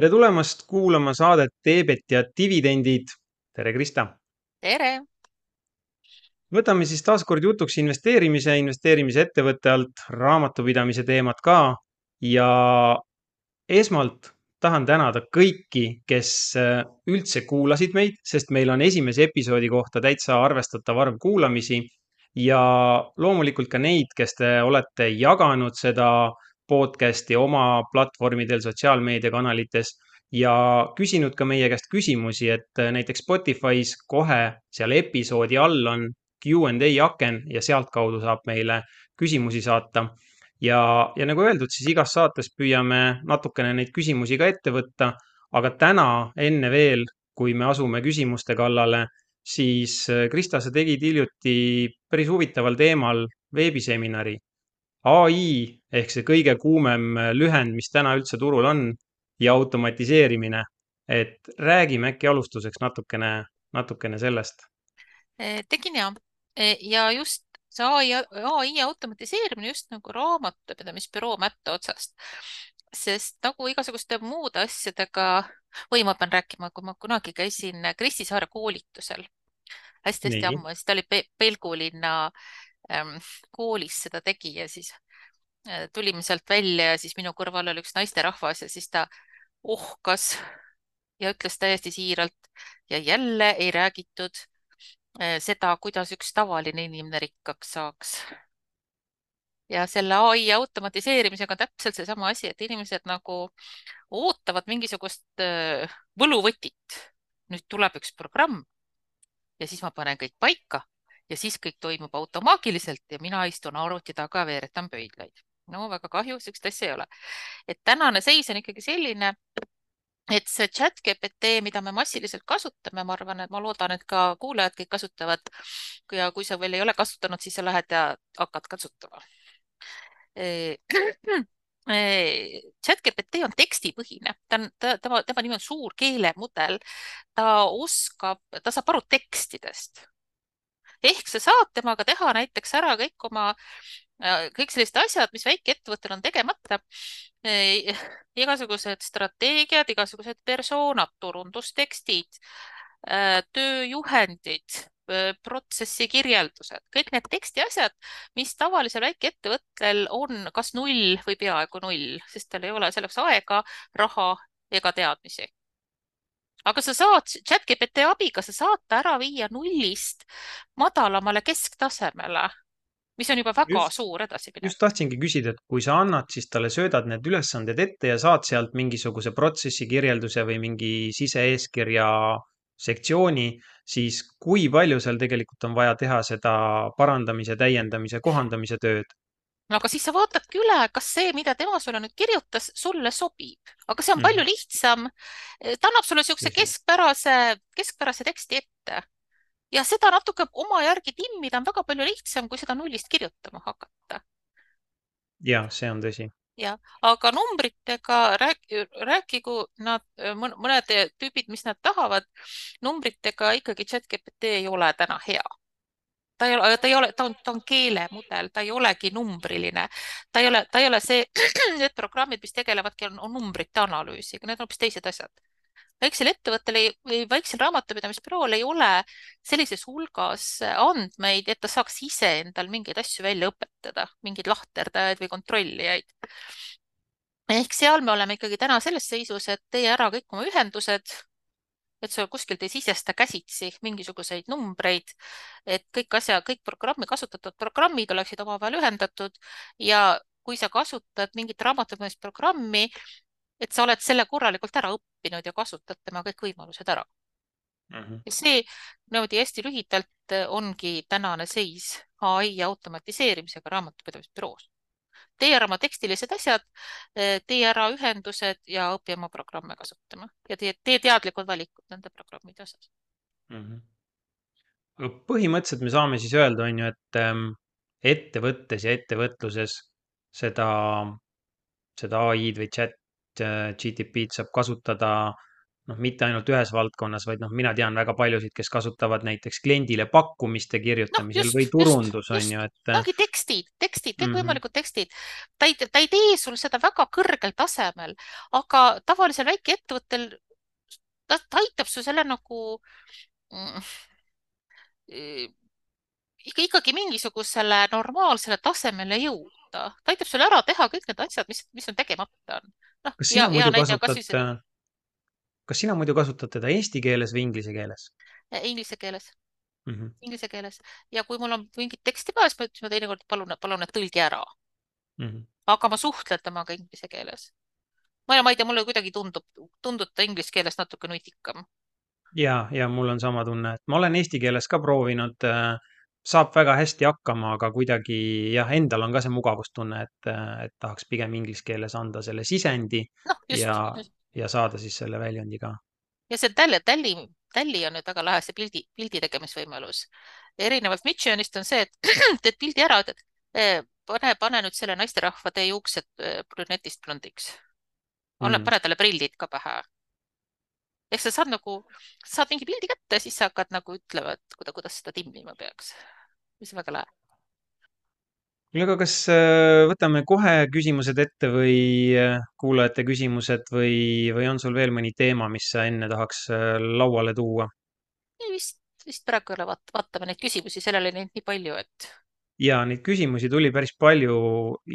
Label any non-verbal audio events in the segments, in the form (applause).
tere tulemast kuulama saadet Teebet ja dividendid. tere, Krista. tere. võtame siis taaskord jutuks investeerimise, investeerimise ettevõtte alt, raamatupidamise teemad ka. ja esmalt tahan tänada kõiki, kes äh, üldse kuulasid meid, sest meil on esimese episoodi kohta täitsa arvestatav arv kuulamisi. ja loomulikult ka neid, kes te olete jaganud seda podcast'i oma platvormidel, sotsiaalmeediakanalites ja küsinud ka meie käest küsimusi, et äh, näiteks Spotify's kohe seal episoodi all on Q&A aken ja sealtkaudu saab meile küsimusi saata. ja, ja nagu öeldud, siis igas saates püüame natukene neid küsimusi ka ette võtta, aga täna enne veel, kui me asume küsimuste kallale, siis äh, Krista, sa tegid hiljuti päris huvitaval teemal veebiseminari ai ehk see kõige kuumem äh, lühend, mis täna üldse turul on ja automatiseerimine. et räägime äkki alustuseks natukene, natukene sellest. Eh, tegin ja, eh, ja just see ai, ai automatiseerimine just nagu raamatupidamisbüroo mätta otsast, sest nagu igasuguste muude asjadega või ma pean rääkima, kui ma kunagi käisin Kristi Saare koolitusel hästi-hästi ammu, siis ta oli Pelgulinna ähm, koolis seda tegi ja siis äh, tulime sealt välja ja siis minu kõrval oli üks naisterahvas ja siis ta ohkas ja ütles täiesti siiralt ja jälle ei räägitud äh, seda, kuidas üks tavaline inimene rikkaks saaks. ja selle ai automatiseerimisega on täpselt seesama asi, et inimesed nagu ootavad mingisugust äh, võluvõtit. nüüd tuleb üks programm ja siis ma panen kõik paika ja siis kõik toimub automaagiliselt ja mina istun arvuti taga, veeretan pöidlaid. no väga kahju, sihukest asja ei ole. et tänane seis on ikkagi selline, et see chat GPT, mida me massiliselt kasutame, ma arvan, et ma loodan, et ka kuulajad kõik kasutavad. ja kui sa veel ei ole kasutanud, siis sa lähed ja hakkad kasutama. (clears throat) ChatGPT on tekstipõhine, ta on, ta, tema, tema nimi on suur keelemudel. ta oskab, ta saab aru tekstidest ehk sa saad temaga teha näiteks ära kõik oma, äh, kõik sellised asjad, mis väikeettevõttel on tegemata. igasugused strateegiad, igasugused persoonad, turundustekstid, äh, tööjuhendid, äh, protsessi kirjeldused, kõik need tekstiasjad, mis tavalisel väikeettevõttel on kas null või peaaegu null, sest tal ei ole selleks aega, raha ega teadmisi aga sa saad chatGPT abiga, sa saad ta ära viia nullist madalamale kesktasemele, mis on juba väga just, suur edasiminek. just tahtsingi küsida, et kui sa annad, siis talle söödad need ülesanded ette ja saad sealt mingisuguse protsessi kirjelduse või mingi sise-eeskirja sektsiooni, siis kui palju seal tegelikult on vaja teha seda parandamise, täiendamise, kohandamise tööd? No aga siis sa vaatadki üle, kas see, mida tema sulle nüüd kirjutas, sulle sobib, aga see on mm. palju lihtsam. ta annab sulle niisuguse keskpärase, keskpärase teksti ette ja seda natuke oma järgi timmida on väga palju lihtsam, kui seda nullist kirjutama hakata. ja see on tõsi. jah, aga numbritega rääk-, rääkigu nad, mõned tüübid, mis nad tahavad, numbritega ikkagi chat-GPT ei ole täna hea ta ei ole, ta ei ole, ta on, ta on keelemudel, ta ei olegi numbriline. ta ei ole, ta ei ole see, (clears throat) need programmid, mis tegelevadki, on, on numbrite analüüsiga, need on hoopis teised asjad. väiksel ettevõttel ei, või väiksel raamatupidamisbürool ei ole sellises hulgas andmeid, et ta saaks ise endal mingeid asju välja õpetada, mingeid lahterdajaid või kontrollijaid. ehk seal me oleme ikkagi täna selles seisus, et tee ära kõik oma ühendused et sa kuskilt ei sisesta käsitsi mingisuguseid numbreid, et kõik asja, kõik programmi kasutatud programmid oleksid omavahel ühendatud ja kui sa kasutad mingit raamatupidamisprogrammi, et sa oled selle korralikult ära õppinud ja kasutad tema kõik võimalused ära mm. -hmm. ja see niimoodi hästi lühidalt ongi tänane seis ai automatiseerimisega raamatupidamisbüroos tee ära oma tekstilised asjad, eh, tee ära ühendused ja õpi oma programme kasutama ja tee, tee teadlikud valikud nende programmide osas mm. -hmm. põhimõtteliselt me saame siis öelda, on ju, et ähm, ettevõttes ja ettevõtluses seda, seda ai-d või chat äh, GTP-d saab kasutada noh, mitte ainult ühes valdkonnas, vaid noh, mina tean väga paljusid, kes kasutavad näiteks kliendile pakkumiste noh, kirjutamisel just, või just, turundus on ju, just, et ongi tekstid, tekstid, mm -hmm, kõikvõimalikud tekstid. ta ei, ta ei tee sul seda väga kõrgel tasemel, aga tavalisel väikeettevõttel ta, ta aitab su selle nagu mm, ikka ikkagi mingisugusele normaalsele tasemele jõuda. ta aitab sul ära teha kõik need asjad, mis, mis on tegemata on. noh, ja, ja on kasutad, kasvõi see kas sina muidu kasutad teda eesti keeles või inglise keeles eh, inglise keeles mm? -hmm, inglise keeles ja kui mul on mingit teksti vaja, siis ma ütlen, ma teinekord palun, palun, et tõlgi ära. mm -hmm. aga ma suhtlen temaga inglise keeles. ma, ma ei tea, mulle kuidagi tundub, tundub ta inglise keeles natuke nutikam. ja, ja mul on sama tunne, et ma olen eesti keeles ka proovinud äh, saab väga hästi hakkama, aga kuidagi jah, endal on ka see mugavustunne, et, et tahaks pigem inglise keeles anda selle sisendi noh, just, ja. Ja saada siis selle väljundi ka. ja see Talli, Talli, Talli on nüüd väga lahe, see pildi, pildi tegemisvõimalus. erinevalt Midjourney'st on see, et (clears throat) teed pildi ära, pane, pane nüüd selle naisterahva, tee juuksed brünetist blondiks. anna Mm. pane talle prillid ka pähe. ehk sa saad nagu, saad mingi pildi kätte, siis sa hakkad nagu ütlema, et kuida, kuidas seda timmima peaks. mis on väga lahe. Kuule, aga kas äh, võtame kohe küsimused ette või äh, kuulajate küsimused või, või on sul veel mõni teema, mis sa enne tahaks äh, lauale tuua? Ei, vist, vist praegu ei ole, vaat-, vaatame neid küsimusi, sellel oli neid nii palju, et ja neid küsimusi tuli päris palju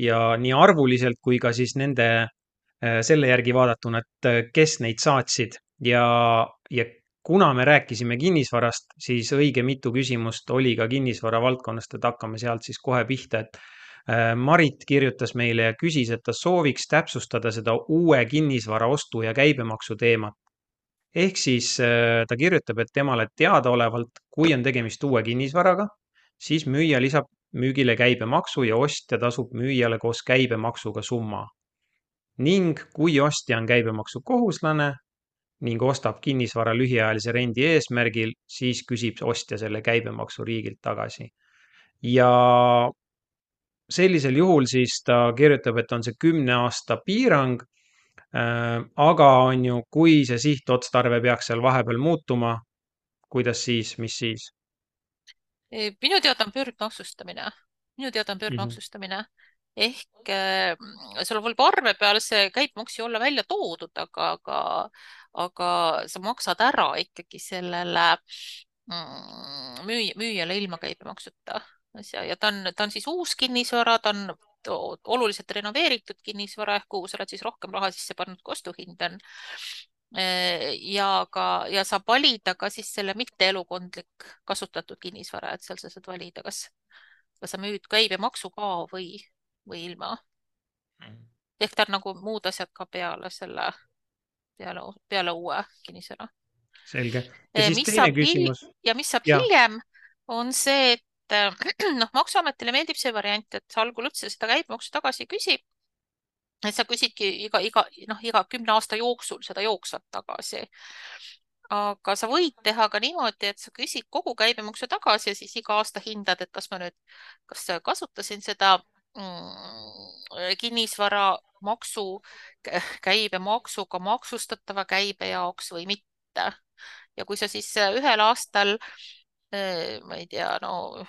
ja nii arvuliselt kui ka siis nende äh, selle järgi vaadatuna, et äh, kes neid saatsid ja, ja kuna me rääkisime kinnisvarast, siis õige mitu küsimust oli ka kinnisvara valdkonnast, et hakkame sealt siis kohe pihta, et äh, Marit kirjutas meile ja küsis, et ta sooviks täpsustada seda uue kinnisvara ostu ja käibemaksu teemat. ehk siis äh, ta kirjutab, et temale teadaolevalt, kui on tegemist uue kinnisvaraga, siis müüja lisab müügile käibemaksu ja ostja tasub müüjale koos käibemaksuga summa. ning kui ostja on käibemaksukohuslane ning ostab kinnisvara lühiajalise rendi eesmärgil, siis küsib ostja selle käibemaksu riigilt tagasi. ja sellisel juhul siis ta kirjutab, et on see kümne aasta piirang. aga on ju, kui see sihtotstarve peaks seal vahepeal muutuma, kuidas siis, mis siis? Minu teada on pöördmaksustamine, minu teada on mm. -hmm. Ehk äh, sul võib arve peal see käibemaks ju olla välja toodud, aga, aga, aga sa maksad ära ikkagi sellele mm, müü, müüjale ilma käibemaksuta. Asja ja ta on, ta on siis uus kinnisvara, ta on oluliselt renoveeritud kinnisvara kuhu sa oled siis rohkem raha sisse pannud, kui ostuhind on. Ja ka, ja saab valida ka siis selle mitteelukondlik kasutatud kinnisvara, et seal sa saad valida, kas, kas sa müüd käibemaksuga või, või ilma. ehk ta on nagu muud asjad ka peale selle, peale, peale uue kinnisvara. selge. ja siis mis teine küsimus. ja mis saab ja. hiljem, on see, et (clears throat) noh, Maksuametile meeldib see variant, et algul üldse seda käibemaksu tagasi ei küsi et sa küsidki iga, iga, noh, iga kümne aasta jooksul seda jooksvalt tagasi. aga sa võid teha ka niimoodi, et sa küsid kogu käibemaksu tagasi ja siis iga aasta hindad, et kas ma nüüd, kas kasutasin seda mm, kinnisvaramaksu käibemaksuga maksustatava käibe jaoks või mitte. ja kui sa siis ühel aastal, ma ei tea, no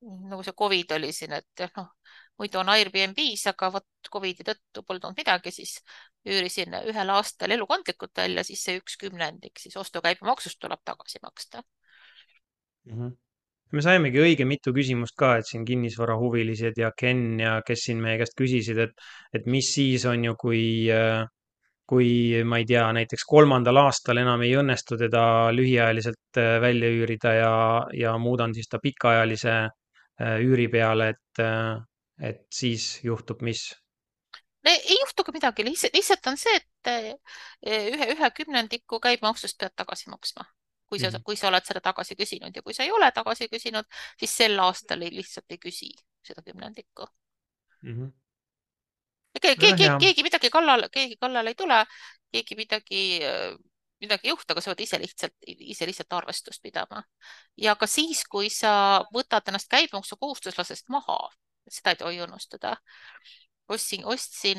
nagu see Covid oli siin, et noh, muidu on Airbnb-s, aga vot Covidi tõttu polnud olnud midagi, siis üürisin ühel aastal elukondlikult välja, siis see üks kümnendik siis ostukäibemaksust tuleb tagasi maksta mm. -hmm. Me saimegi õige mitu küsimust ka, et siin kinnisvarahuvilised ja Ken ja kes siin meie käest küsisid, et, et mis siis on ju, kui kui ma ei tea, näiteks kolmandal aastal enam ei õnnestu teda lühiajaliselt välja üürida ja, ja muudan siis ta pikaajalise üüri peale, et et siis juhtub mis? ei juhtugi midagi, lihtsalt, on see, et ühe, ühe kümnendiku käibemaksust pead tagasi maksma. Kui sa mm, -hmm. kui sa oled seda tagasi küsinud ja kui sa ei ole tagasi küsinud, siis sel aastal ei, lihtsalt ei küsi seda kümnendikku mm. -hmm. keegi, keegi, keegi midagi kallale, keegi kallale ei tule, keegi midagi, midagi ei juhtu, aga sa pead ise lihtsalt, ise lihtsalt arvestust pidama. ja ka siis, kui sa võtad ennast käibemaksukohustuslasest maha seda ei tohi unustada. ostsin, ostsin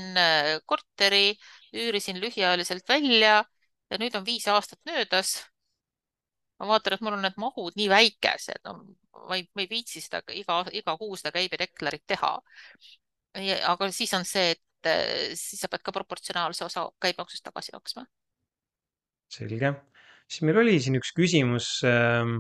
korteri, üürisin lühiajaliselt välja ja nüüd on viis aastat möödas. Ma vaatan, et mul on need mahud nii väikesed, no ma ei, ma ei viitsi seda iga, iga kuu seda käibedeklarit teha. aga siis on see, et eh, siis sa pead ka proportsionaalse osa käibemaksust tagasi maksma. selge, siis meil oli siin üks küsimus ähm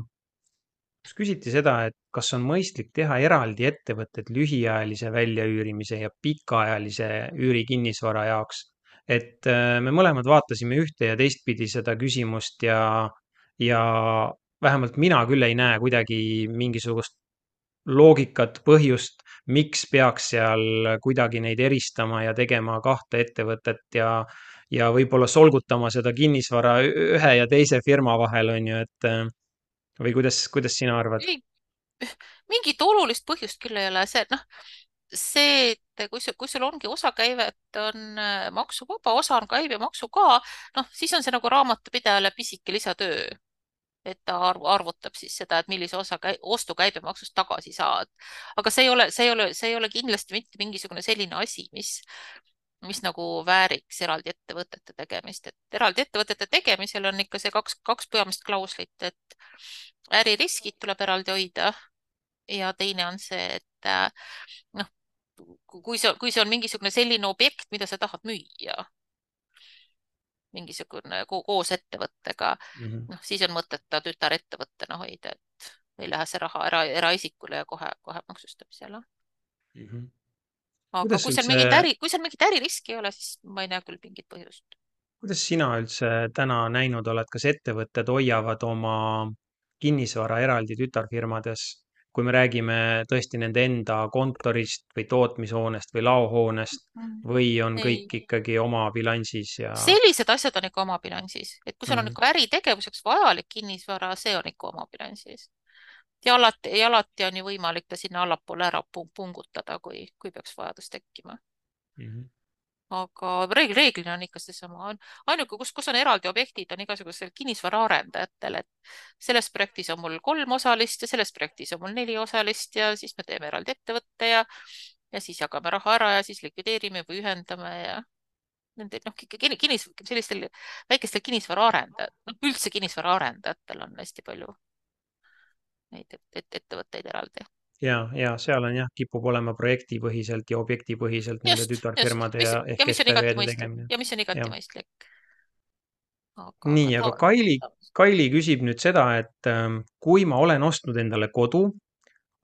kus küsiti seda, et kas on mõistlik teha eraldi ettevõtted lühiajalise väljaüürimise ja pikaajalise üürikinnisvara jaoks. et äh, me mõlemad vaatasime ühte ja teistpidi seda küsimust ja, ja vähemalt mina küll ei näe kuidagi mingisugust loogikat, põhjust, miks peaks seal kuidagi neid eristama ja tegema kahte ettevõtet ja, ja võib-olla solgutama seda kinnisvara ühe ja teise firma vahel, on ju, et äh, või kuidas, kuidas sina arvad? mingit olulist põhjust küll ei ole, see, noh, see, et kui sul, kui sul ongi osakäivet on äh, maksuvaba, osa on käibemaksu ka, noh, siis on see nagu raamatupidajale pisike lisatöö. Et ta arv, arvutab siis seda, et millise osa käi, ostukäibemaksust tagasi saad. aga see ei ole, see ei ole, see ei ole kindlasti mitte mingisugune selline asi, mis, mis nagu vääriks eraldi ettevõtete tegemist, et eraldi ettevõtete tegemisel on ikka see kaks, kaks peamist klauslit, et äririskid tuleb eraldi hoida ja teine on see, et äh, noh, kui see, kui see on mingisugune selline objekt, mida sa tahad müüa, mingisugune koos ettevõttega mm, -hmm. noh, siis on mõtet ta tütarettevõttena hoida, et ei lähe see raha era, eraisikule ja kohe, kohe maksustamisele mm. -hmm. aga kuidas kui seal üldse... mingit äri, kui seal mingit äririski ei ole, siis ma ei näe küll mingit põhjust. kuidas sina üldse täna näinud oled, kas ettevõtted hoiavad oma kinnisvara eraldi tütarfirmades kui me räägime tõesti nende enda kontorist või tootmishoonest või laohoonest mm. või on Ei. kõik ikkagi oma bilansis ja? sellised asjad on ikka oma bilansis, et kui sul on mm -hmm. ikka äritegevuseks vajalik kinnisvara, see on ikka oma bilansis. ja alati, ja alati on ju võimalik ta sinna allapoole ära pungutada, kui, kui peaks vajadus tekkima mm. -hmm aga reegl, reeglina on ikka seesama, ainuke, kus, kus on eraldi objektid, on igasugusel kinnisvaraarendajatel, et selles projektis on mul kolm osalist ja selles projektis on mul neli osalist ja siis me teeme eraldi ettevõtte ja, ja siis jagame raha ära ja siis likvideerime või ühendame ja nende noh, kinnis, sellistel väikestel kinnisvaraarendajatel, noh üldse kinnisvaraarendajatel on hästi palju neid et, et, ettevõtteid eraldi ja, ja seal on jah, kipub olema projektipõhiselt ja objektipõhiselt nende tütarfirmade ja ehk ja mis on igati mõistlik ja mis on igati mõistlik. nii, aga Kaili, Kaili küsib nüüd seda, et ähm, kui ma olen ostnud endale kodu,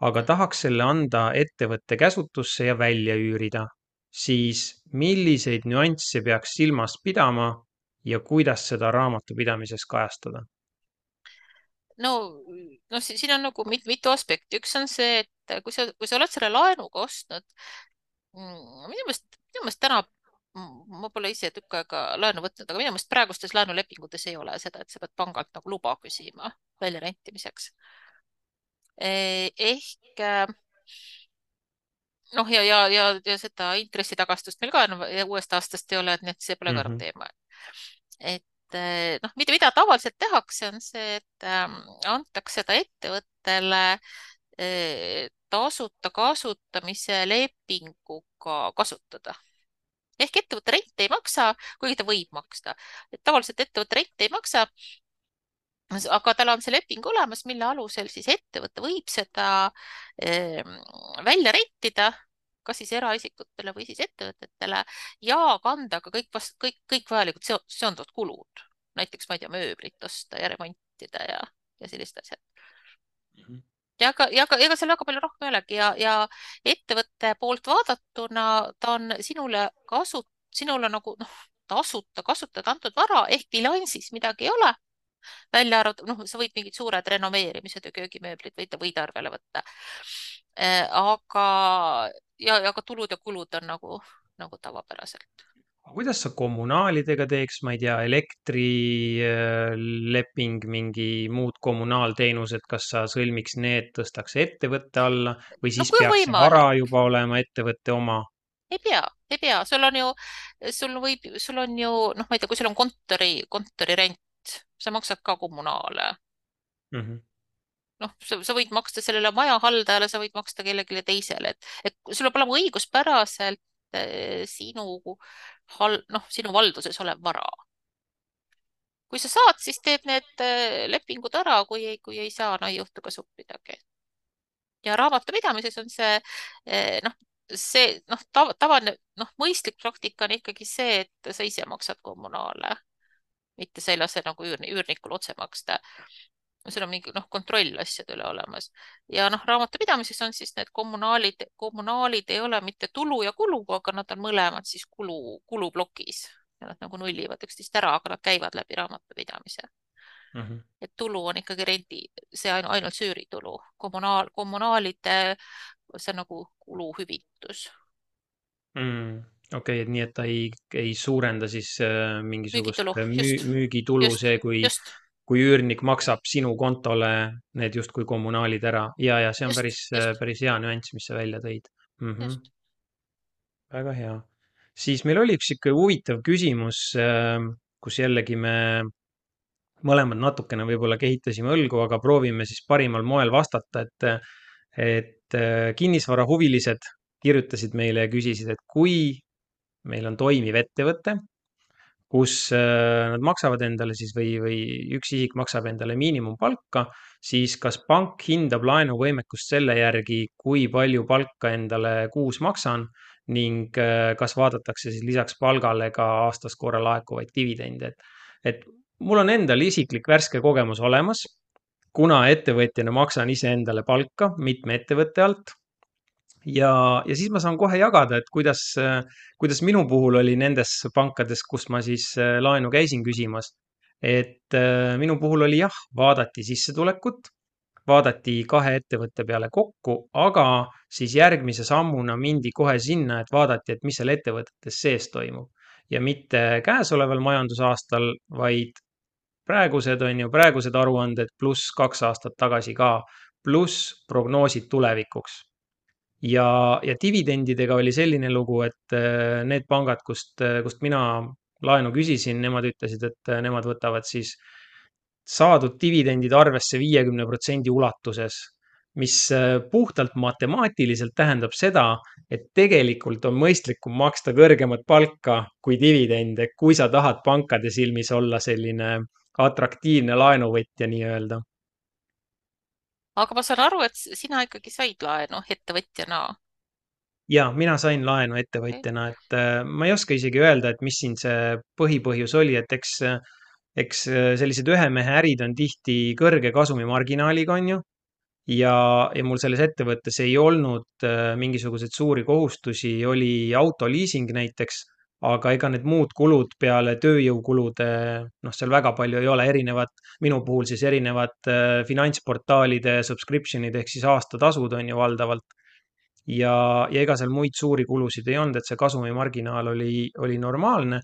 aga tahaks selle anda ettevõtte käsutusse ja välja üürida, siis milliseid nüansse peaks silmas pidama ja kuidas seda raamatupidamises kajastada? no, no siin on nagu mit, mitu aspekti, üks on see, et kui sa, kui sa oled selle laenuga ostnud, mm, minu meelest, minu meelest täna ma pole ise tükk aega laenu võtnud, aga minu meelest praegustes laenulepingutes ei ole seda, et sa pead pangalt nagu luba küsima väljarentimiseks. E, ehk noh, ja, ja, ja, ja seda intressitagastust meil ka enam uuest aastast ei ole, et nii et see pole mm -hmm. ka enam teema. et noh, mida, mida tavaliselt tehakse, on see, et ähm, antakse seda ettevõttele äh, tasuta kasutamise lepinguga kasutada. ehk ettevõtte rent ei maksa, kuigi ta võib maksta. et tavaliselt ettevõtte rent ei maksa, aga tal on see leping olemas, mille alusel siis ettevõte võib seda äh, välja rentida kas siis eraisikutele või siis ettevõtetele ja kanda ka kõik, kõik, kõik vajalikud seonduvad kulud. näiteks, ma ei tea, mööblit osta ja remontida ja, ja sellised asjad mm. -hmm ja ka, ja ka, ega seal väga palju rohkem ei olegi ja, ja ettevõtte poolt vaadatuna ta on sinule kasu, sinule nagu noh, tasuta kasutada antud vara ehk bilansis midagi ei ole välja arvatud, noh, sa võid mingid suured renoveerimised ja köögimööblid võid, võid arvele võtta. Äh, aga ja, ja ka tulud ja kulud on nagu, nagu tavapäraselt. kuidas sa kommunaalidega teeks, ma ei tea, elektrileping, äh, mingi muud kommunaalteenused, kas sa sõlmiks need, tõstaks ettevõtte alla või siis no, peaks võimalik. vara juba olema ettevõtte oma? ei pea, ei pea, sul on ju, sul võib, sul on ju noh, ma ei tea, kui sul on kontori, kontorirent, sa maksad ka kommunaale mm. -hmm noh, sa võid maksta sellele majahaldajale, sa võid maksta kellelegi teisele, et, et sul peab olema õiguspäraselt eh, sinu hal-, noh, sinu valduses olev vara. kui sa saad, siis teed need äh, lepingud ära, kui ei, kui ei saa, no ei juhtu ka suppidagi. ja raamatupidamises on see äh, noh, see noh, tavaline noh, mõistlik praktika on ikkagi see, et sa ise maksad kommunaale, mitte sa ei lase nagu üür, üürnikul otse maksta sul on mingi noh, kontroll asjade üle olemas. Ja noh, raamatupidamises on siis need kommunaalid, kommunaalid ei ole mitte tulu ja kulu, aga nad on mõlemad siis kulu, kuluplokis. Ja nad nagu nullivad üksteist ära, aga nad käivad läbi raamatupidamise. Mm. -hmm. et tulu on ikkagi rendi, see ainu, ainult süüritulu, kommunaal, kommunaalide, see on nagu kuluhüvitus. Mm okei okay,, et nii, et ta ei, ei suurenda siis äh, mingisugust müügitulu, müü, müügitulu, see, kui just kui üürnik maksab sinu kontole need justkui kommunaalid ära ja, ja see on just, päris, päris hea nüanss, mis sa välja tõid mm. -hmm. väga hea. siis meil oli üks sihuke huvitav küsimus, ähm, kus jällegi me mõlemad natukene võib-olla kehitasime õlgu, aga proovime siis parimal moel vastata, et, et äh, kinnisvarahuvilised kirjutasid meile ja küsisid, et kui meil on toimiv ettevõte kus äh, nad maksavad endale siis või, või üks isik maksab endale miinimumpalka, siis kas pank hindab laenuvõimekust selle järgi, kui palju palka endale kuus maksan ning äh, kas vaadatakse siis lisaks palgale ka aastas korra laekuvaid dividende, et, et mul on endal isiklik värske kogemus olemas, kuna ettevõtjana maksan iseendale palka mitme ettevõtte alt ja, ja siis ma saan kohe jagada, et kuidas, kuidas minu puhul oli nendes pankades, kus ma siis äh, laenu käisin küsimas. et äh, minu puhul oli jah, vaadati sissetulekut, vaadati kahe ettevõtte peale kokku, aga siis järgmise sammuna mindi kohe sinna, et vaadati, et mis seal ettevõtetes sees toimub ja mitte käesoleval majandusaastal, vaid praegused on ju, praegused aruanded pluss kaks aastat tagasi ka, pluss prognoosid tulevikuks ja, ja dividendidega oli selline lugu, et äh, need pangad, kust, äh, kust mina laenu küsisin, nemad ütlesid, et äh, nemad võtavad siis saadud dividendid arvesse viiekümne protsendi ulatuses, mis puhtalt matemaatiliselt tähendab seda, et tegelikult on mõistlikum maksta kõrgemat palka kui dividende, kui sa tahad pankade silmis olla selline atraktiivne laenuvõtja nii-öelda aga ma saan aru, et sina ikkagi said laenu ettevõtjana. ja mina sain laenu ettevõtjana, et äh, ma ei oska isegi öelda, et mis siin see põhipõhjus oli, et eks, eks äh, sellised ühe mehe ärid on tihti kõrge kasumimarginaaliga, on ju. ja, ja mul selles ettevõttes ei olnud äh, mingisuguseid suuri kohustusi, oli autoliising näiteks aga ega need muud kulud peale tööjõukulude, noh, seal väga palju ei ole, erinevad, minu puhul siis erinevad äh, finantsportaalide subscription'id ehk siis aastatasud on ju valdavalt. ja, ja ega seal muid suuri kulusid ei olnud, et see kasumimarginaal oli, oli normaalne.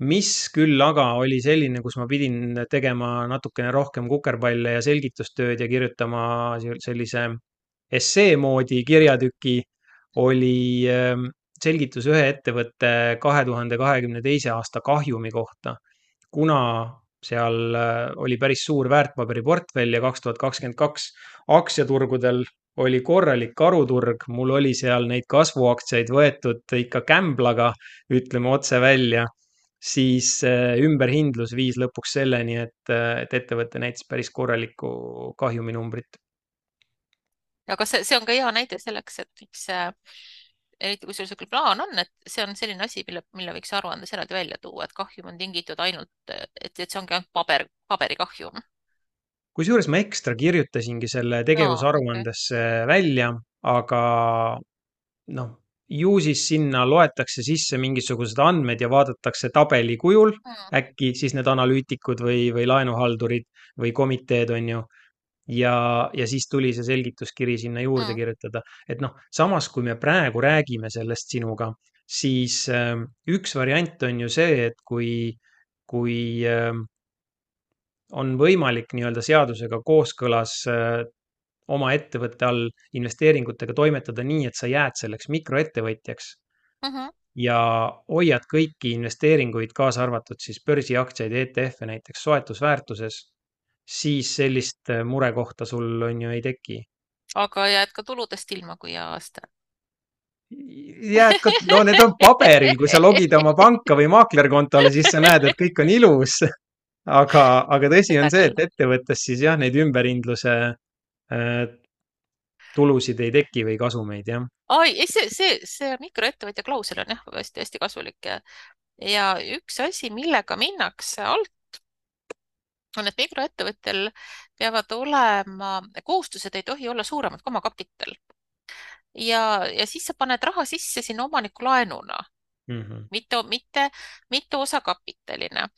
mis küll aga oli selline, kus ma pidin tegema natukene rohkem kukerpalle ja selgitustööd ja kirjutama sellise essee moodi kirjatüki, oli ähm, selgitus ühe ettevõtte kahe tuhande kahekümne teise aasta kahjumi kohta, kuna seal äh, oli päris suur väärtpaberiportfell ja kaks tuhat kakskümmend kaks aktsiaturgudel oli korralik karuturg, mul oli seal neid kasvuaktsiaid võetud ikka kämblaga, ütleme otse välja, siis äh, ümberhindlus viis lõpuks selleni, et, äh, et ettevõte näitas päris korralikku kahjuminumbrit. aga see, see on ka hea näide selleks, et miks eriti kui sul niisugune plaan on, et see on selline asi, mille, mille võiks aruandes eraldi välja tuua, et kahjum on tingitud ainult, et, et see ongi ainult paber, paberikahjum. kusjuures ma ekstra kirjutasingi selle tegevusaruandesse no, okay. välja, aga noh, ju siis sinna loetakse sisse mingisugused andmed ja vaadatakse tabeli kujul mm. äkki siis need analüütikud või, või laenuhaldurid või komiteed on ju ja, ja siis tuli see selgituskiri sinna juurde mm. kirjutada, et noh, samas kui me praegu räägime sellest sinuga, siis äh, üks variant on ju see, et kui, kui äh, on võimalik nii-öelda seadusega kooskõlas äh, oma ettevõtte all investeeringutega toimetada nii, et sa jääd selleks mikroettevõtjaks mm. -hmm ja hoiad kõiki investeeringuid, kaasa arvatud siis börsiaktsiaid, ETF-e näiteks soetusväärtuses siis sellist äh, murekohta sul on ju ei teki. aga jääd ka tuludest ilma, kui hea aasta? jääd ka, no need on paberil, kui sa logid oma panka või maaklerkontole, siis sa näed, et kõik on ilus. aga, aga tõsi on see, et ettevõttes siis jah, neid ümberhindluse äh, tulusid ei teki või kasumeid, jah. ai, ei see, see, see mikroettevõtja klausel on jah hästi-hästi kasulik ja, ja üks asi, millega minnakse alt, on, et mikroettevõtjal peavad olema, kohustused ei tohi olla suuremad kui omakapital. ja, ja siis sa paned raha sisse sinna omaniku laenuna Mm -hmm. mitte, mitte, mitte osakapitalina.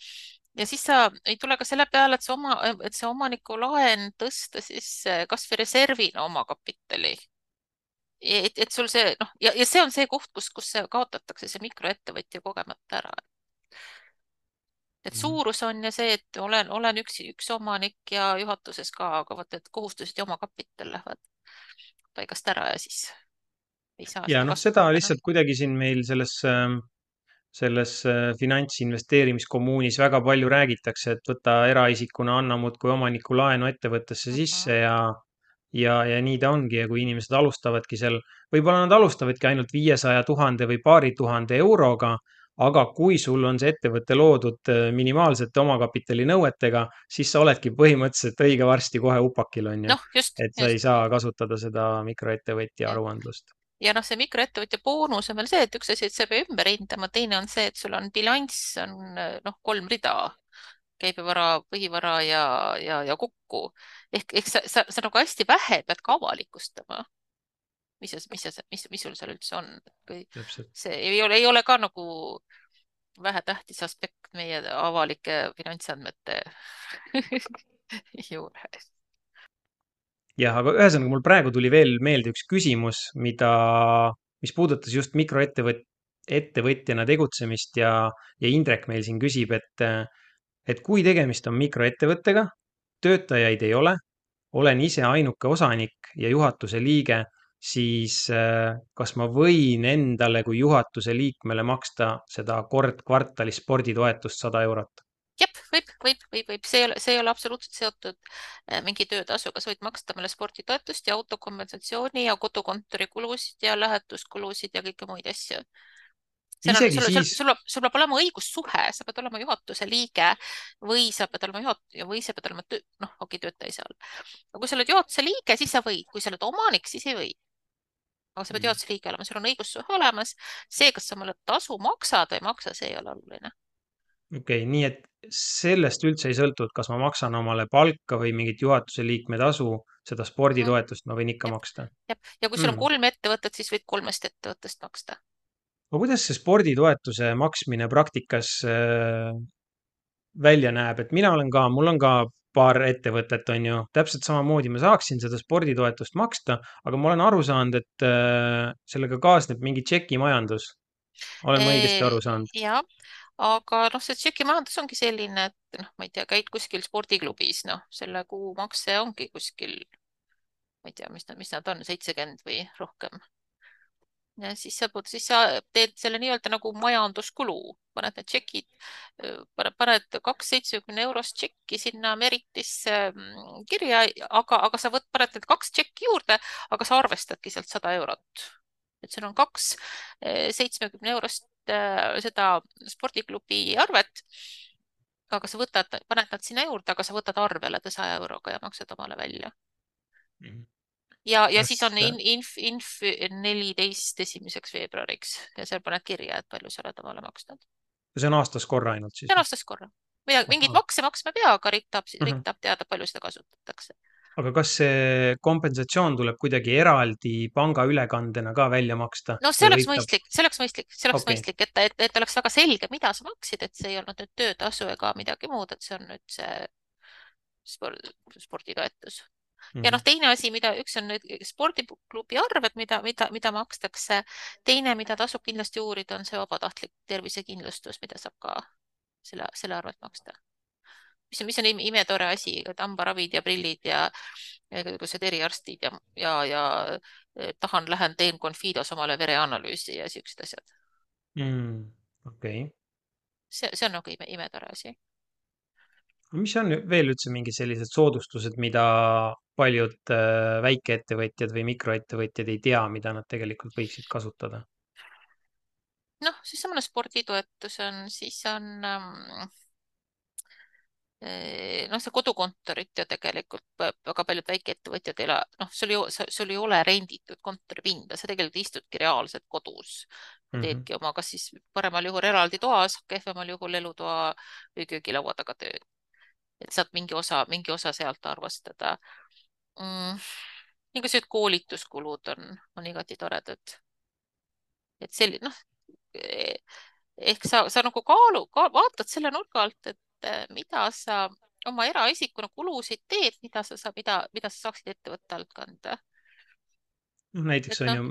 ja siis sa ei tule ka selle peale, et see oma, et see omaniku laen tõsta siis kasvõi reservina omakapitali. et, et sul see noh, ja, ja see on see koht, kus, kus see kaotatakse see mikroettevõtja kogemata ära. Et suurus on ja see, et olen, olen üks, üks omanik ja juhatuses ka, aga vot, et kohustused ja omakapital lähevad paigast ära ja siis ei saa ja noh, seda lihtsalt kuidagi siin meil selles, ähm, selles äh, finantsinvesteerimiskommuunis väga palju räägitakse, et võta eraisikuna, anna muudkui omaniku laenu ettevõttesse uh. -huh. sisse ja ja, ja nii ta ongi ja kui inimesed alustavadki seal, võib-olla nad alustavadki ainult viiesaja tuhande või paari tuhande euroga, aga kui sul on see ettevõte loodud äh, minimaalsete omakapitali nõuetega, siis sa oledki põhimõtteliselt õige varsti kohe upakil, on ju. just, et sa ei just. saa kasutada seda mikroettevõtja aruandlust. ja noh, see mikroettevõtja boonus on veel see, et üks asi, et sa ei pea ümber hindama, teine on see, et sul on bilanss on noh, kolm rida, käibevara, põhivara ja, ja, ja kokku ehk, ehk sa, sa, sa nagu hästi vähe pead ka avalikustama. Mis, mis, mis, mis sul seal üldse on, Täpselt. see ei ole, ei ole ka nagu vähetähtis aspekt meie avalike finantsandmete (laughs) juures jah, aga ühesõnaga mul praegu tuli veel meelde üks küsimus, mida, mis puudutas just mikroettevõt-, ettevõtjana tegutsemist ja, ja Indrek meil siin küsib, et, et kui tegemist on mikroettevõttega, töötajaid ei ole, olen ise ainuke osanik ja juhatuse liige, siis kas ma võin endale kui juhatuse liikmele maksta seda kord kvartalis sporditoetust sada eurot? jah, võib, võib, võib, võib, see ei ole, see ei ole absoluutselt seotud äh, mingi töötasuga, sa võid maksta meile sporditoetust ja autokompensatsiooni ja kodukontori kulusid ja lähetuskulusid ja kõiki muid asju. seal on, sul, siis, sul, sul, sul peab olema õigussuhe, sa pead olema juhatuse liige või sa pead olema juhat- või sa pead olema töö, noh, okei okay,, töötaja ei saa olla. aga kui sa oled juhatuse liige, siis sa võid, kui sa oled omanik, siis ei või aga sa pead mm. juhatuse liige olema, sul on õigussuhe olemas. see, kas sa mulle tasu maksad või ei maksa, see ei ole oluline okei okay,, nii et sellest üldse ei sõltu, et kas ma maksan omale palka või mingit juhatuse liikme tasu, seda sporditoetust ma võin ikka jah, maksta. ja kui sul on mm.. kolm ettevõtet, siis võid kolmest ettevõttest maksta. aga kuidas see sporditoetuse maksmine praktikas äh, välja näeb, et mina olen ka, mul on ka paar ettevõtet, on ju, täpselt samamoodi ma saaksin seda sporditoetust maksta, aga ma olen aru saanud, et äh, sellega kaasneb mingi tšekimajandus. olen ma õigesti aru saanud? ja, aga noh, see tšekimajandus ongi selline, et noh, ma ei tea, käid kuskil spordiklubis, noh, selle kuumakse ongi kuskil, ma ei tea, mis nad, mis nad on, seitsekümmend või rohkem ja siis sa, siis sa teed selle nii-öelda nagu majanduskulu, paned need tšekid, paned kaks seitsmekümne eurost tšekki sinna Meritisse mm, kirja, aga, aga sa võt, paned need kaks tšekki juurde, aga sa arvestadki sealt sada eurot. et sul on kaks seitsmekümne eurost seda spordiklubi arvet. aga sa võtad, paned nad sinna juurde, aga sa võtad arvele saja euroga ja maksad omale välja mm. -hmm ja, ja Kas... siis on in, inf, inf neliteist esimeseks veebruariks ja seal paned kirja, et palju sa oled omale maksnud. see on aastas korra ainult siis? see on aastas korra. midagi, mingeid makse maksma ei pea, aga riik tahab -huh. riik tahab teada, palju seda kasutatakse. aga kas see kompensatsioon tuleb kuidagi eraldi pangaülekandena ka välja maksta? no see oleks mõistlik, see oleks mõistlik, see oleks okay. mõistlik, et, et, et oleks väga selge, mida sa maksid, et see ei olnud nüüd töötasu ega midagi muud, et see on nüüd see sport, sporditoetus ja noh, mhm. teine asi, mida üks on nüüd spordiklubi arved, mida, mida, mida makstakse. teine, mida tasub kindlasti uurida, on see vabatahtlik tervisekindlustus, mida saab ka selle, selle arvelt maksta. mis on, mis on imetore asi, et hambaravid ja prillid ja igasugused eriarstid ja, ja, ja tahan, lähen, teen Confidos omale vereanalüüsi ja siuksed asjad mm,. okei okay.. see, see on nagu ime, imetore asi mis on veel üldse mingid sellised soodustused, mida paljud äh, väikeettevõtjad või mikroettevõtjad ei tea, mida nad tegelikult võiksid kasutada? noh, seesamane sporditoetus on, siis on ähm, noh, see kodukontorit ju tegelikult väga paljud väikeettevõtjad ei ela, noh, sul ei, sul ei ole renditud kontoripinda, sa tegelikult istudki reaalselt kodus mm -hmm. teedki oma, kas siis paremal juhul eraldi toas, kehvemal juhul elutoa või köögilaua taga tööd. et saad mingi osa, mingi osa sealt arvestada mm,. igasugused koolituskulud on, on igati toredad. et selline, noh ehk sa, sa nagu kaalu ka,, vaatad selle nurga alt, et et mida sa oma eraisikuna kulusid teed, mida sa saad, mida, mida sa saaksid ettevõtte alt kanda. noh, näiteks on no, ju,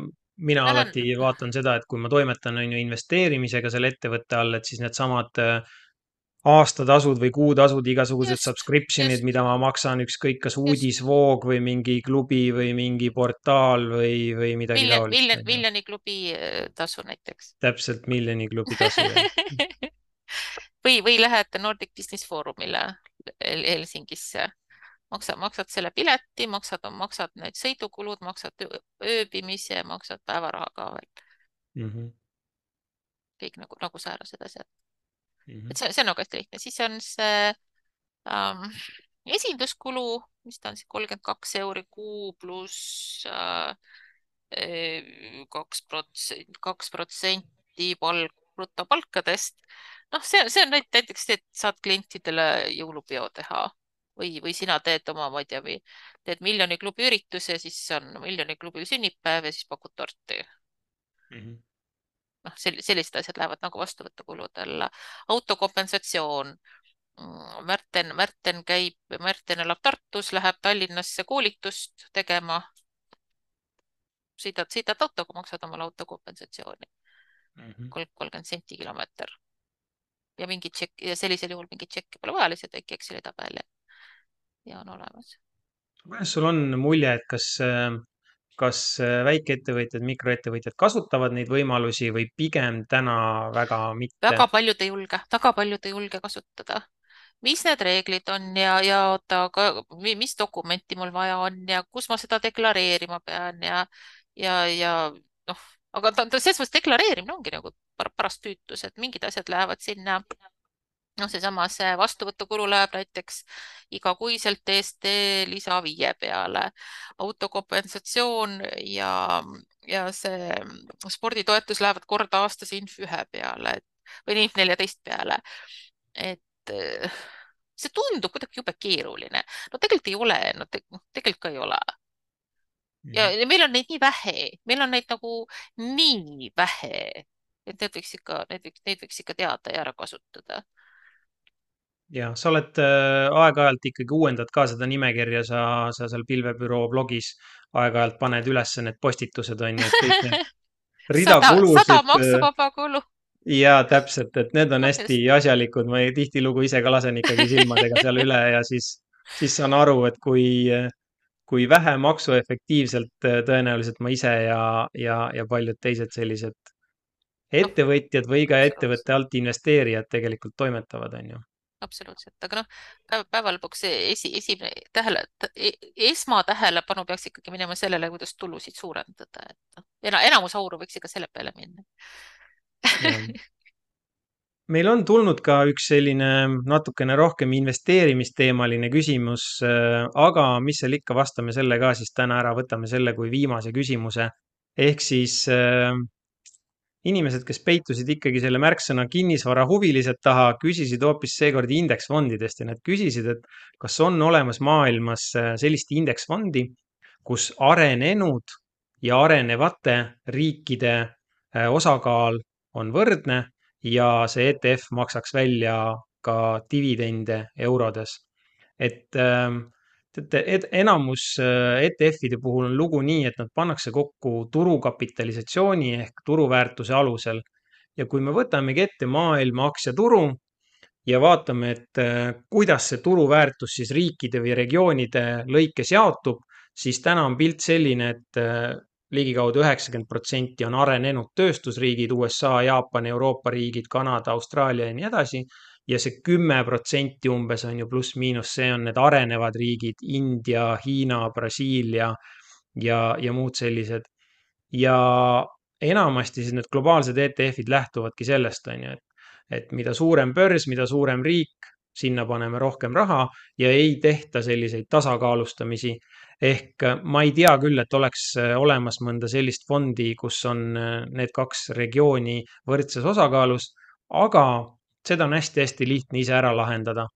mina lähen... alati vaatan seda, et kui ma toimetan, on ju investeerimisega selle ettevõtte all, et siis needsamad äh, aastatasud või kuutasud, igasugused just, subscription'id, mida ma maksan, ükskõik kas uudisvoog või mingi klubi või mingi portaal või, või midagi miljon, taolist. miljon, miljoni klubi äh, tasu näiteks. täpselt, miljoni klubi tasu (laughs) või, või lähed Nordic Business Forumile Helsingisse, maksad, maksad selle pileti, maksad, maksad need sõidukulud, maksad ööbimise, maksad päevaraha ka veel mm. -hmm. kõik nagu, nagu säärased asjad mm. -hmm. et see, see on nagu hästi lihtne, siis on see ähm, esinduskulu, mis ta on siis kolmkümmend kaks euri kuu pluss äh, kaks protsenti, kaks protsenti palk brutopalkadest noh, see, see on näiteks et saad klientidele jõulupeo teha või, või sina teed oma, ma ei tea, või teed miljoni klubi ürituse, siis on miljoni klubil sünnipäev ja siis pakud torti mm. -hmm. Noh, sellised asjad lähevad nagu vastuvõtukulude alla. autokompensatsioon. Mm, Märten, Märten käib, Märten elab Tartus, läheb Tallinnasse koolitust tegema. sõidad, sõidad autoga, maksad omale autokompensatsiooni mm -hmm.. kolmkümmend senti kilomeeter ja mingit tšekki ja sellisel juhul mingit tšekki pole vaja, lihtsalt väike Exceli tabel ja, ja on olemas. kuidas sul on mulje, et kas, kas väikeettevõtjad, mikroettevõtjad kasutavad neid võimalusi või pigem täna väga mitte? väga paljud ei julge, väga paljud ei julge kasutada mis need reeglid on ja, ja oota, mis dokumenti mul vaja on ja kus ma seda deklareerima pean ja, ja, ja noh, aga ta, ta selles mõttes deklareerimine ongi nagu paras tüütus, et mingid asjad lähevad sinna noh, seesama see vastuvõtukulu läheb näiteks igakuiselt DST lisa viie peale, autokompensatsioon ja, ja see sporditoetus lähevad kord aastas inf ühe peale või inf neljateist peale. et see tundub kuidagi jube keeruline. no tegelikult ei ole, no te, tegelikult ka ei ole ja, ja meil on neid nii vähe, meil on neid nagu nii vähe, et need võiks ikka, need võiks, neid võiks ikka teada ja ära kasutada. Ja sa oled äh, aeg-ajalt ikkagi uuendad ka seda nimekirja, sa, sa seal pilvebüroo blogis aeg-ajalt paned üles need postitused on ju, et kõik need (laughs) rida kulusid. sada maksuvaba kulu. ja täpselt, et need on hästi asjalikud, ma tihtilugu ise ka lasen ikkagi silmadega seal üle ja siis, siis saan aru, et kui, kui vähe maksuefektiivselt tõenäoliselt ma ise ja, ja, ja paljud teised sellised ettevõtjad või ka ettevõtte alt investeerijad tegelikult toimetavad, on ju absoluutselt, aga noh, päeva lõpuks esi, esimene tähele, e, esmatähelepanu peaks ikkagi minema sellele, kuidas tulusid suurendada, et noh, enamus auru võiks ikka selle peale minna (laughs) meil on tulnud ka üks selline natukene rohkem investeerimisteemaline küsimus, äh, aga mis seal ikka, vastame selle ka siis täna ära, võtame selle kui viimase küsimuse. ehk siis äh, inimesed, kes peitusid ikkagi selle märksõna kinnisvarahuvilised taha, küsisid hoopis seekord indeksfondidest ja nad küsisid, et kas on olemas maailmas äh, sellist indeksfondi, kus arenenud ja arenevate riikide äh, osakaal on võrdne ja see ETF maksaks välja ka dividende eurodes. et ähm, teate, enamus äh, ETF-ide puhul on lugu nii, et nad pannakse kokku turukapitalisatsiooni ehk turuväärtuse alusel. ja kui me võtamegi ette maailma aktsiaturu ja vaatame, et äh, kuidas see turuväärtus siis riikide või regioonide lõikes jaotub, siis täna on pilt selline, et äh, ligikaudu üheksakümmend protsenti on arenenud tööstusriigid, USA, Jaapan, Euroopa riigid, Kanada, Austraalia ja nii edasi ja see kümme protsenti umbes on ju pluss-miinus, see on need arenevad riigid, India, Hiina, Brasiilia ja, ja muud sellised. ja enamasti siis need globaalsed ETF-id lähtuvadki sellest, on ju, et, et mida suurem börs, mida suurem riik, sinna paneme rohkem raha ja ei tehta selliseid tasakaalustamisi. ehk ma ei tea küll, et oleks olemas mõnda sellist fondi, kus on need kaks regiooni võrdses osakaalus, aga seda on hästi-hästi lihtne ise ära lahendada.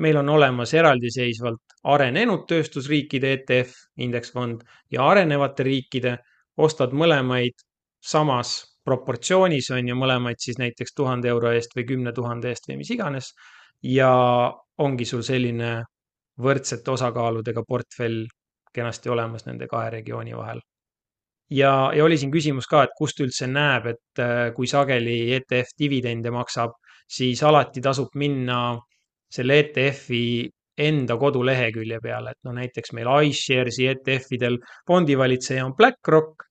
meil on olemas eraldiseisvalt arenenud tööstusriikide ETF indeksfond ja arenevate riikide, ostad mõlemaid samas proportsioonis on ju mõlemaid siis näiteks tuhande euro eest või kümne tuhande eest või mis iganes. ja ongi sul selline võrdsete osakaaludega portfell kenasti olemas nende kahe regiooni vahel. ja, ja oli siin küsimus ka, et kust üldse näeb, et kui sageli ETF dividende maksab, siis alati tasub minna selle ETF-i enda kodulehekülje peale, et no näiteks meil iShares'i ETF-idel fondivalitseja on BlackRock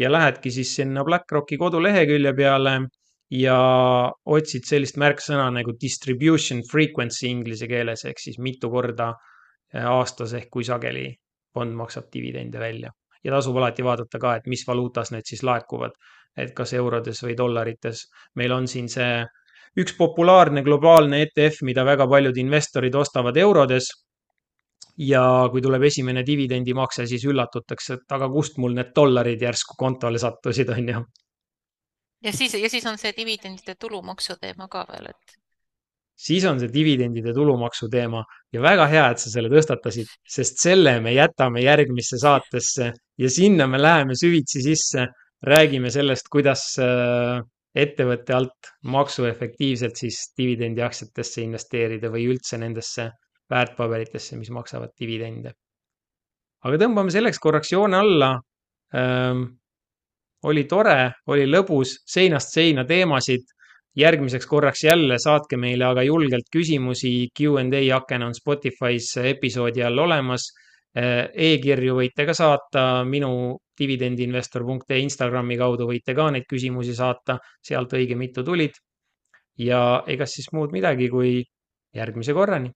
ja lähedki siis sinna BlackRocki kodulehekülje peale ja otsid sellist märksõna nagu distribution frequency inglise keeles ehk siis mitu korda äh, aastas ehk kui sageli fond maksab dividende välja. ja tasub alati vaadata ka, et mis valuutas need siis laekuvad, et kas eurodes või dollarites. meil on siin see üks populaarne globaalne ETF, mida väga paljud investorid ostavad eurodes ja kui tuleb esimene dividendimakse, siis üllatutakse, et aga kust mul need dollarid järsku kontole sattusid, on ju. ja siis, ja siis on see dividendide tulumaksu teema ka veel, et. siis on see dividendide tulumaksu teema ja väga hea, et sa selle tõstatasid, sest selle me jätame järgmisse saatesse ja sinna me läheme süvitsi sisse, räägime sellest, kuidas äh, ettevõtte alt maksuefektiivselt siis dividendiaktsiatesse investeerida või üldse nendesse väärtpaberitesse, mis maksavad dividende. aga tõmbame selleks korraks joone alla ähm,. oli tore, oli lõbus, seinast seina teemasid. järgmiseks korraks jälle saatke meile aga julgelt küsimusi. Q&A aken on Spotify's episoodi all olemas. E-kirju võite ka saata minu dividendiinvestor.ee Instagrami kaudu võite ka neid küsimusi saata, sealt õige mitu tulid. ja ega siis muud midagi, kui järgmise korrani